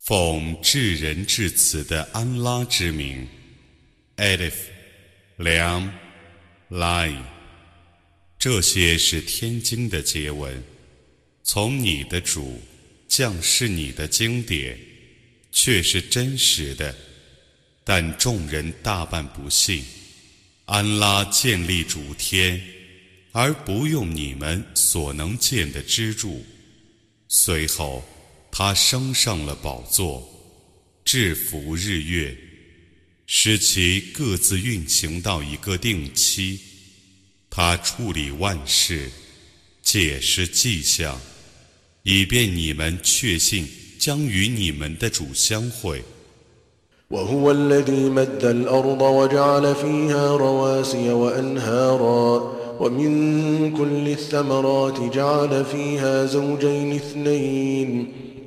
奉至仁至慈的安拉之名，Alif、Lam、Lai，这些是天经的结文，从你的主降世你的经典，却是真实的，但众人大半不信。安拉建立主天，而不用你们所能见的支柱，随后。他升上了宝座，制服日月，使其各自运行到一个定期。他处理万事，解释迹象，以便你们确信将与你们的主相会。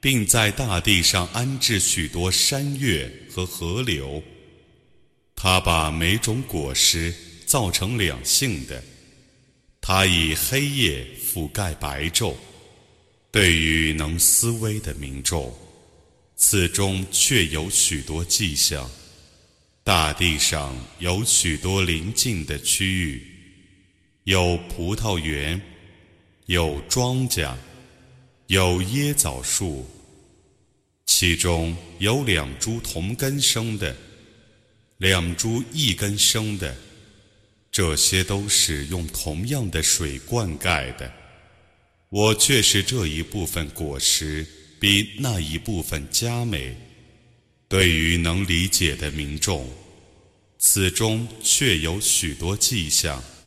并在大地上安置许多山岳和河流。他把每种果实造成两性的。他以黑夜覆盖白昼，对于能思维的民众，此中确有许多迹象。大地上有许多邻近的区域，有葡萄园，有庄稼，有椰枣树，其中有两株同根生的，两株异根生的。这些都是用同样的水灌溉的，我却是这一部分果实比那一部分佳美。对于能理解的民众，此中却有许多迹象。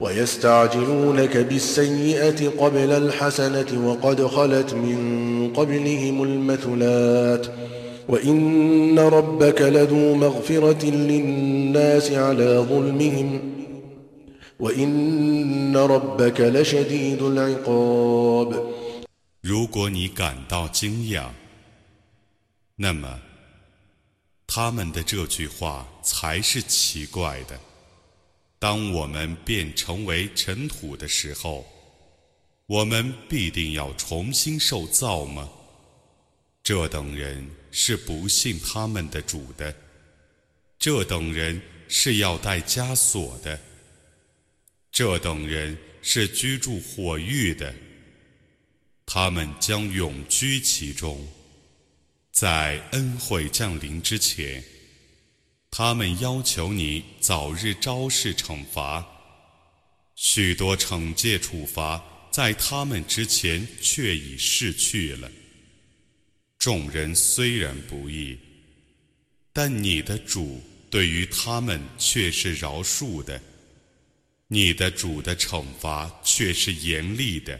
ويستعجلونك بالسيئة قبل الحسنة وقد خلت من قبلهم المثلات ۖ وإن ربك لذو مغفرة للناس على ظلمهم وإن ربك لشديد العقاب 如果你感到惊讶，那么他们的这句话才是奇怪的。 当我们变成为尘土的时候，我们必定要重新受造吗？这等人。是不信他们的主的，这等人是要带枷锁的，这等人是居住火狱的，他们将永居其中，在恩惠降临之前，他们要求你早日昭示惩罚，许多惩戒处罚在他们之前却已逝去了。众人虽然不义，但你的主对于他们却是饶恕的，你的主的惩罚却是严厉的。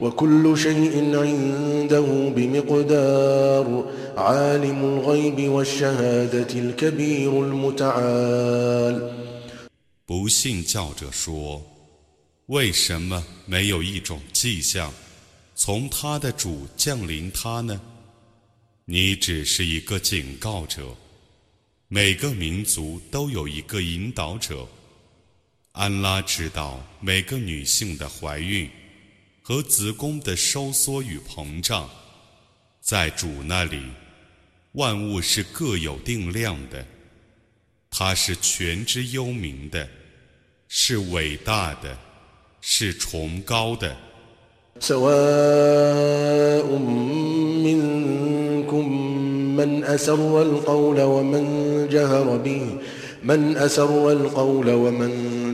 وكل شيء عنده بمقدار 不信教者说：“为什么没有一种迹象从他的主降临他呢？你只是一个警告者。每个民族都有一个引导者。安拉知道每个女性的怀孕 和子宫的收缩与膨胀，在主那里。”万物是各有定量的，它是全知幽冥的，是伟大的，是崇高的。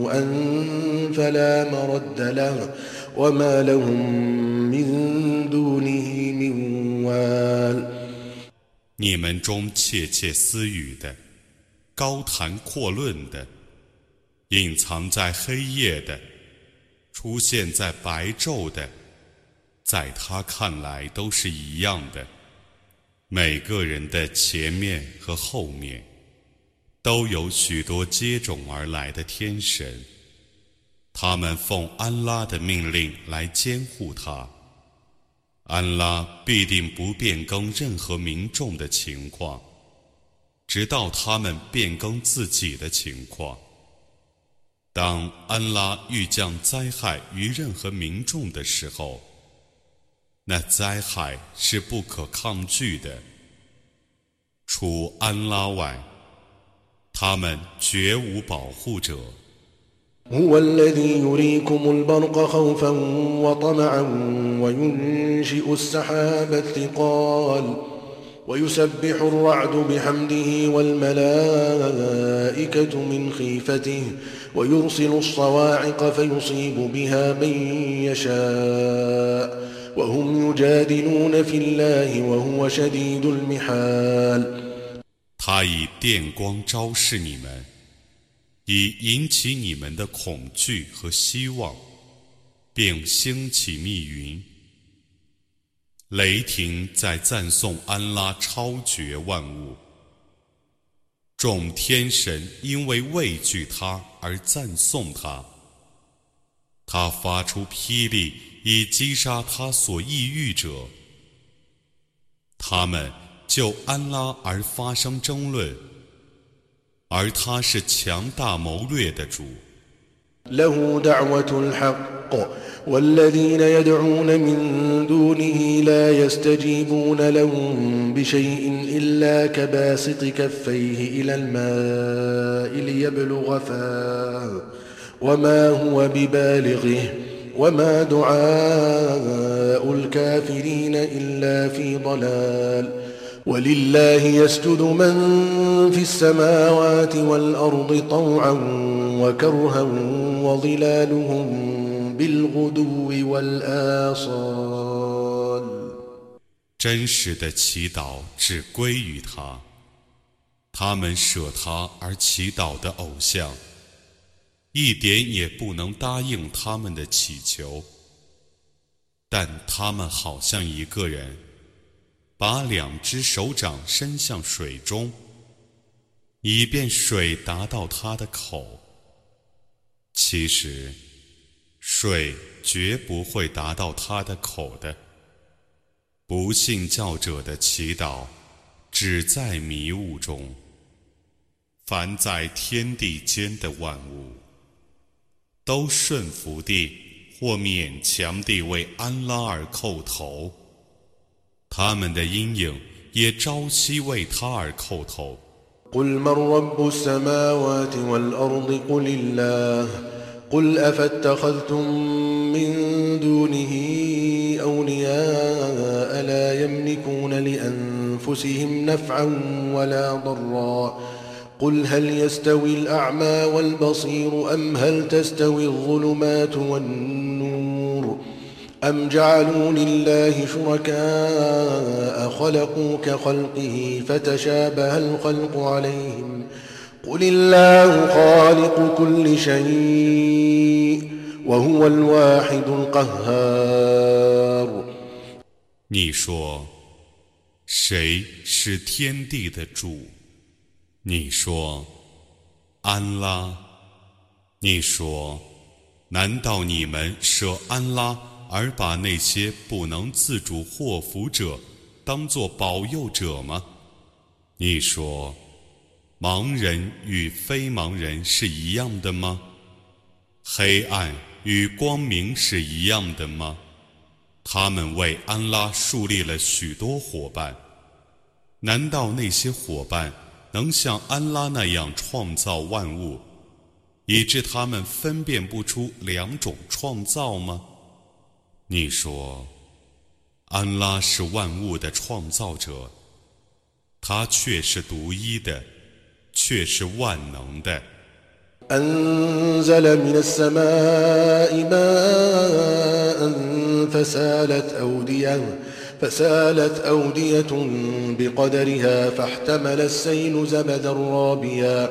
سوءا فلا مرد له وما لهم من دونه 你们中窃窃私语的、高谈阔论的、隐藏在黑夜的、出现在白昼的，在他看来都是一样的。每个人的前面和后面， 都有许多接踵而来的天神，他们奉安拉的命令来监护他。安拉必定不变更任何民众的情况，直到他们变更自己的情况。当安拉欲降灾害于任何民众的时候，那灾害是不可抗拒的。除安拉外，他们绝无保护者。هو الذي يريكم البرق خوفا وطمعا وينشئ السحاب الثقال ويسبح الرعد بحمده والملائكة من خيفته ويرسل الصواعق فيصيب بها من يشاء وهم يجادلون في الله وهو شديد المحال 他以电光昭示你们。以引起你们的恐惧和希望，并兴起密云。雷霆在赞颂安拉超绝万物，众天神因为畏惧他而赞颂他。他发出霹雳以击杀他所抑郁者，他们就安拉而发生争论。而他是强大谋略的主。له دعوة الحق والذين يدعون من دونه لا يستجيبون لهم بشيء إلا كباسط كفيه إلى الماء ليبلغ فاه وما هو ببالغه وما دعاء الكافرين إلا في ضلال 真实的祈祷只归于他，他们舍他而祈祷的偶像，一点也不能答应他们的祈求。但他们好像一个人，把两只手掌伸向水中，以便水达到他的口。其实，水绝不会达到他的口的。不信教者的祈祷，只在迷雾中。凡在天地间的万物，都顺服地或勉强地为安拉而叩头，他们的阴影也朝夕为他而叩头。قل أفاتخذتم من دونه أولياء لا يملكون لأنفسهم نفعا ولا ضرا قل هل يستوي الأعمى والبصير أم هل تستوي الظلمات والنور أم جعلوا لله شركاء خلقوا كخلقه فتشابه الخلق عليهم ۖ قل الله خالق كل شيء وهو الواحد القهار 你说，谁是天地的主？你说，安拉。你说，难道你们舍安拉 而把那些不能自主祸福者当作保佑者吗？你说。盲人与非盲人是一样的吗？黑暗与光明是一样的吗？他们为安拉树立了许多伙伴，难道那些伙伴能像安拉那样创造万物，以致他们分辨不出两种创造吗？你说，安拉是万物的创造者，他却是独一的。却是万能的。أنزل من السماء ماء فسالت أودية فسالت أودية بقدرها فاحتمل السيل زبدا رابيا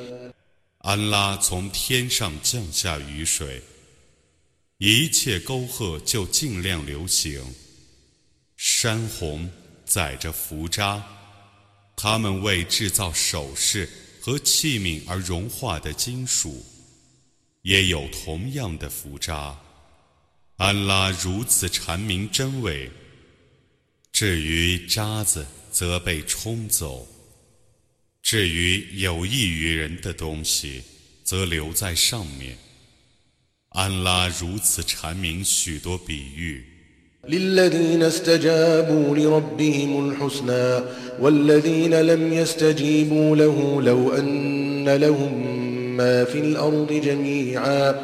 安拉从天上降下雨水，一切沟壑就尽量流行。山洪载着浮渣，他们为制造首饰。和器皿而融化的金属，也有同样的浮渣。安拉如此阐明真伪。至于渣子，则被冲走；至于有益于人的东西，则留在上面。安拉如此阐明许多比喻。للذين استجابوا لربهم الحسنى والذين لم يستجيبوا له لو أن لهم ما في الأرض جميعا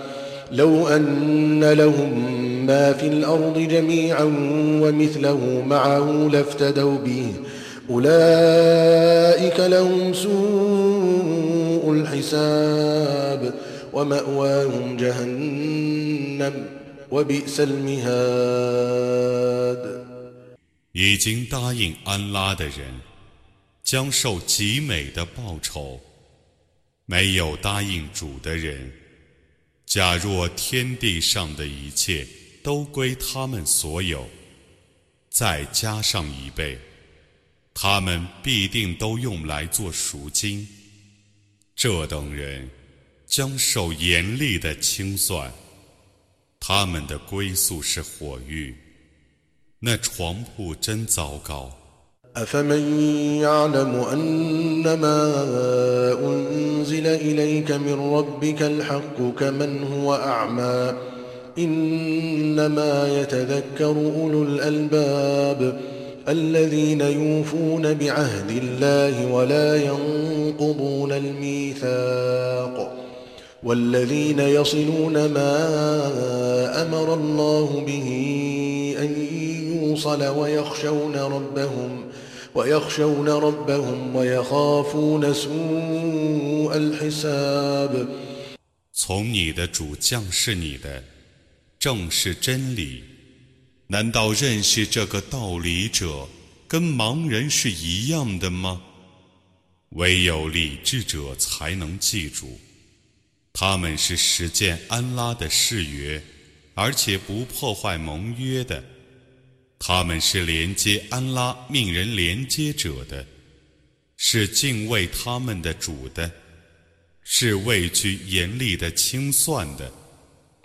لو أن لهم ما في الأرض جميعا ومثله معه لافتدوا به أولئك لهم سوء الحساب ومأواهم جهنم 已经答应安拉的人，将受极美的报酬；没有答应主的人，假若天地上的一切都归他们所有，再加上一倍， 他们必定都用来做赎金。这等人将受严厉的清算。他们的归宿是火狱，那床铺真糟糕。أفمن يعلم أنما أنزل إليك من ربك الحق كمن هو أعمى إنما يتذكر أولو الألباب الذين يوفون بعهد الله ولا ينقضون الميثاق والذين يصلون ما أمر الله به أن يوصل ويخشون ربهم ويخشون ربهم ويخافون سوء الحساب 从你的主降是你的，正是真理。 难道认识这个道理者跟盲人是一样的吗？唯有理智者才能记住，他们是实践安拉的誓约，而且不破坏盟约的。他们是连接安拉命人连接者的，是敬畏他们的主的。是畏惧严厉的清算的。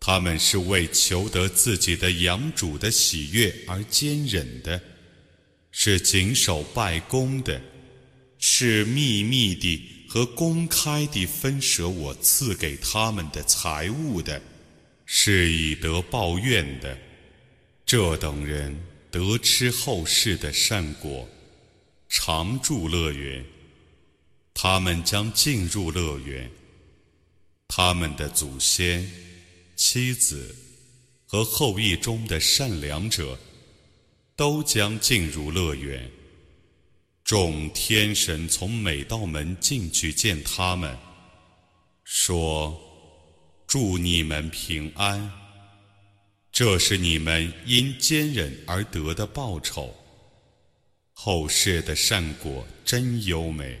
他们是为求得自己的养主的喜悦而坚忍的，是谨守拜功的，是秘密地和公开地分舍我赐给他们的财物的，是以德报怨的。这等人得吃后世的善果，常住乐园，他们将进入乐园，他们的祖先。妻子和后裔中的善良者都将进入乐园。众天神从每道门进去见他们，说：“祝你们平安。这是你们因坚忍而得的报酬。后世的善果真优美。”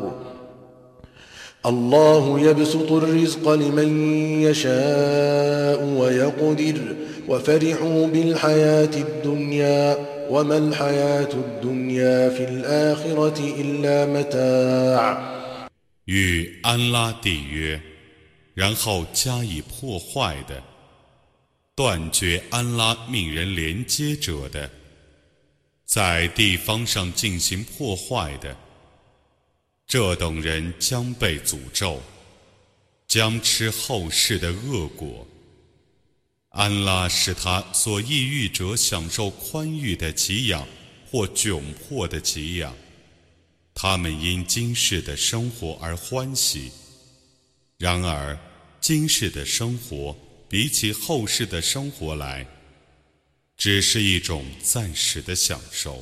الله يبسط الرزق لمن يشاء ويقدر وفرحوا بالحياة الدنيا وما الحياة الدنيا في الآخرة إلا متاع 与安拉缔约，然后加以破坏的，断绝安拉命人连接者的，在地方上进行破坏的。 这等人将被诅咒，将吃后世的恶果。安拉使他所抑郁者享受宽裕的给养或窘迫的给养，他们因今世的生活而欢喜。然而，今世的生活比起后世的生活来，只是一种暂时的享受。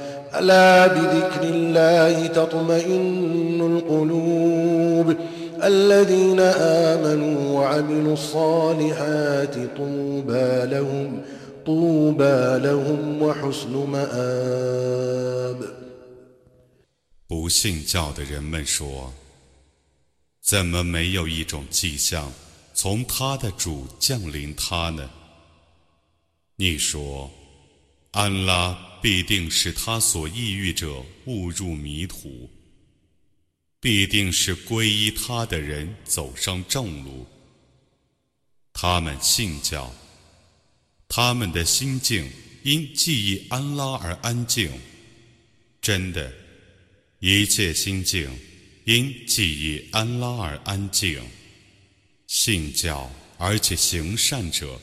ألا بذكر الله تطمئن القلوب الذين آمنوا وعملوا الصالحات طوبى لهم طوبى لهم وحسن مآب 不信教的人们说：“怎么没有一种迹象从他的主降临他呢？”你说：“安拉。” 必定使他所抑郁者误入迷途。必定是皈依他的人走上正路。他们信教，他们的心境因记忆安拉而安静。真的，一切心境因记忆安拉而安静。信教而且行善者，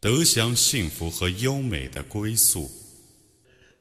得享幸福和优美的归宿。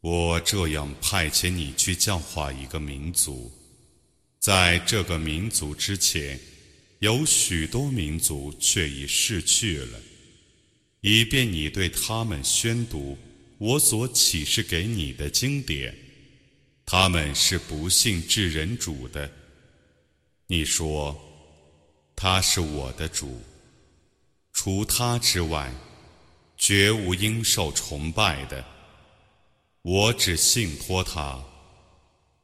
我这样派遣你去教化一个民族，在这个民族之前，有许多民族却已逝去了，以便你对他们宣读我所启示给你的经典。他们是不信至人主的。你说，他是我的主，除他之外，绝无应受崇拜的。我只信托他，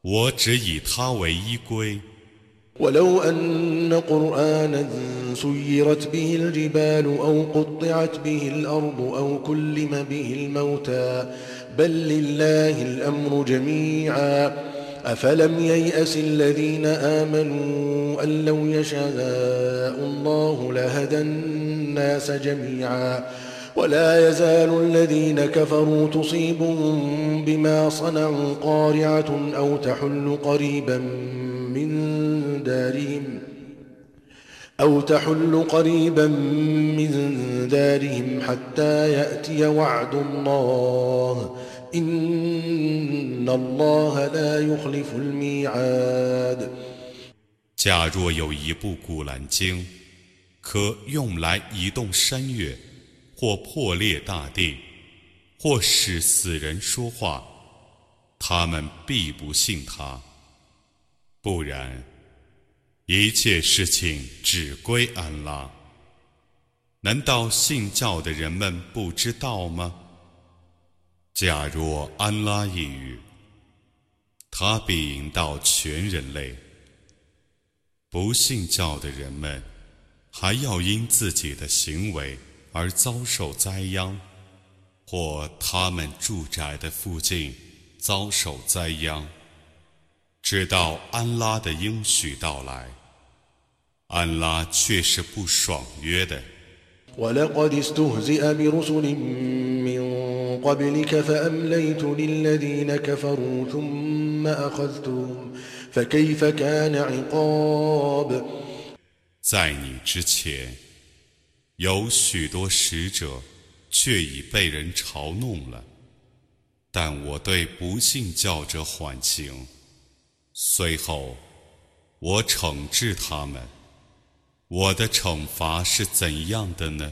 我只以他为依归。ولو أن قرآنا سيرت به الجبال أو قطعت به الأرض أو كلم به الموتى بل لله الأمر جميعا أفلم ييأس الذين آمنوا أن لو يشاء الله لهدى الناس جميعا ولا يزال الذين كفروا تصيبهم بما صنعوا قارعة أو تحل قريبا من دارهم أو تحل قريبا من دارهم حتى يأتي وعد الله إن الله لا يخلف الميعاد 假若有一部古兰经，可用来移动山岳。 或破裂大地，或使死人说话，他们必不信他。不然，一切事情只归安拉。难道信教的人们不知道吗？假若安拉一语，他必引导全人类。不信教的人们，还要因自己的行为。而遭受灾殃，或他们住宅的附近遭受灾殃，直到安拉的应许到来，安拉却是不爽约的。在你之前。有许多使者，却已被人嘲弄了。但我对不信教者缓刑，随后我惩治他们。我的惩罚是怎样的呢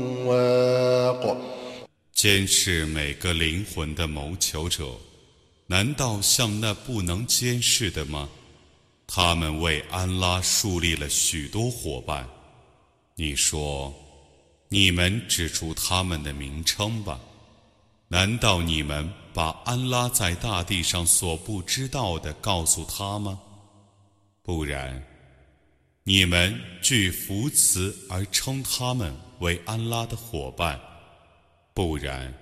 监视每个灵魂的谋求者，难道像那不能监视的吗？他们为安拉树立了许多伙伴。你说，你们指出他们的名称吧。难道你们把安拉在大地上所不知道的告诉他吗？不然，你们据福慈而称他们。为安拉的伙伴，不然，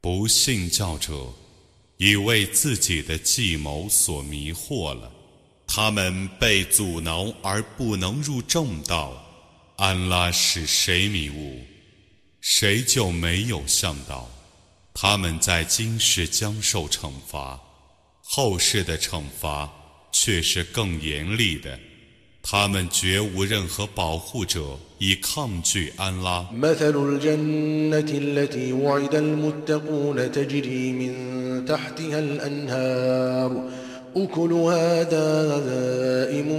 不信教者已为自己的计谋所迷惑了。他们被阻挠而不能入正道。安拉使谁迷雾，谁就没有向导。他们在今世将受惩罚，后世的惩罚却是更严厉的。他们绝无任何保护者以抗拒安拉。مثل الجنة التي وعد المتقون تجري من تحتها الأنهار أكلها دائم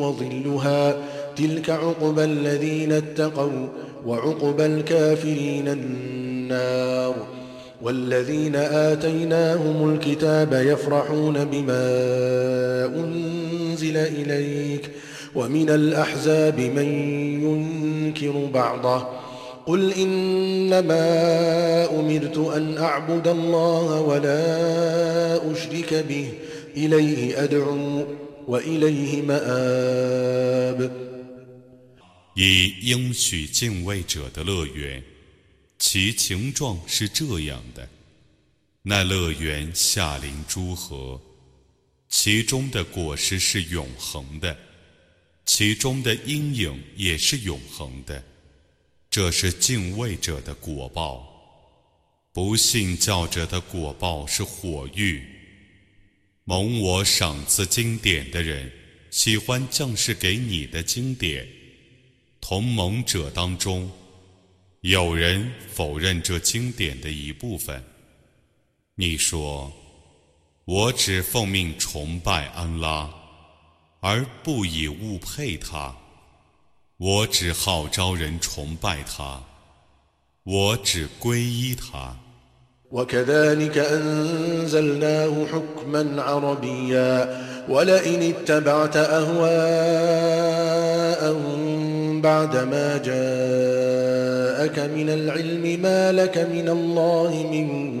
وظلها تلك عقبى الذين اتقوا وعقبى الكافرين النار والذين آتيناهم الكتاب يفرحون بما أنزل إليك ومن الأحزاب من ينكر بعضه قل إنما أمرت أن أعبد الله ولا أشرك به إليه أدعو وإليه مآب 以应许敬畏者的乐园，其情状是这样的：那乐园下临诸河， 其中的果实是永恒的，其中的阴影也是永恒的。这是敬畏者的果报，不信教者的果报是火狱。蒙我赏赐经典的人，喜欢降世给你的经典。同盟者当中，有人否认这经典的一部分。你说：“我只奉命崇拜安拉，而不以物配他；我只号召人崇拜他，我只皈依他。” وكذلك أنزلناه حكما عربيا ولئن اتبعت أهواءهم بعدما جاءك من العلم ما لك من الله من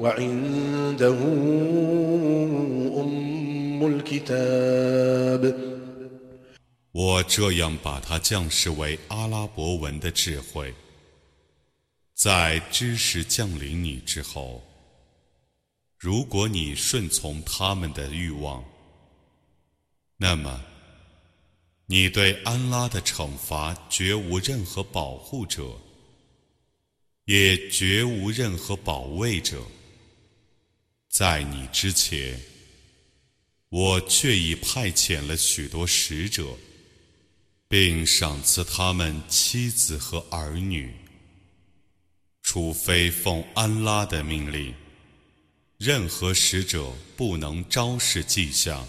وعنده أم الكتاب 我这样把它降世为阿拉伯文的智慧，在知识降临你之后。如果你顺从他们的欲望，那么你对安拉的惩罚绝无任何保护者，也绝无任何保卫者。 在你之前，我却已派遣了许多使者，并赏赐他们妻子和儿女，除非奉安拉的命令。任何使者不能昭示迹象，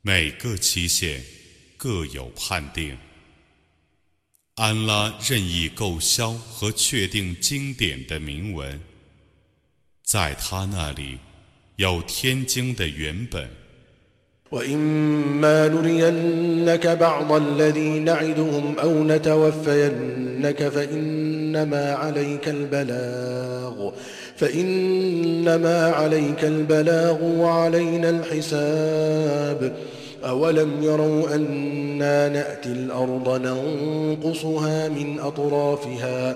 每个期限各有判定。安拉任意购销和确定经典的铭文，在他那里有天经的原本。فإنما عليك البلاغ وعلينا الحساب أولم يروا أنا نأتي الأرض ننقصها من أطرافها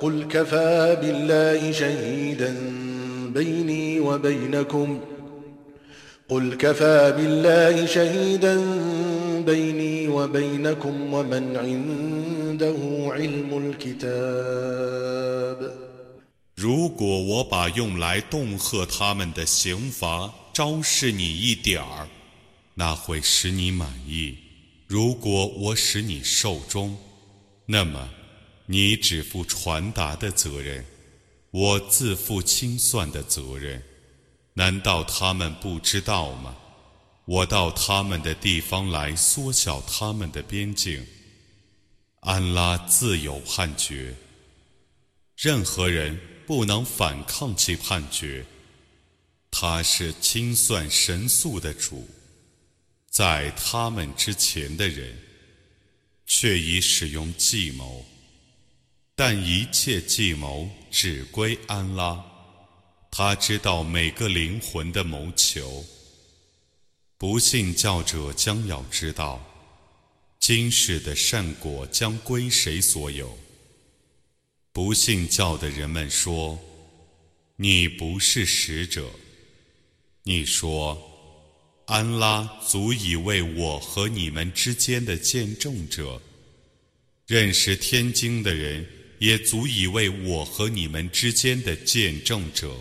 قل كفى بالله شهيدا بيني وبينكم قل كفى بالله شهيدا بيني وبينكم ومن عنده علم الكتاب 如果我把用来恫吓他们的刑罚昭示你一点儿，那会使你满意；如果我使你受终， 那么， 你只负传达的责任，我自负清算的责任。难道他们不知道吗？我到他们的地方来，缩小他们的边境。安拉自有判决，任何人不能反抗其判决。他是清算神速的主，在他们之前的人，却已使用计谋，但一切计谋只归安拉，他知道每个灵魂的谋求。不信教者将要知道，今世的善果将归谁所有。不信教的人们说：“你不是使者。”你说：“安拉足以为我和你们之间的见证者，认识天经的人也足以为我和你们之间的见证者。”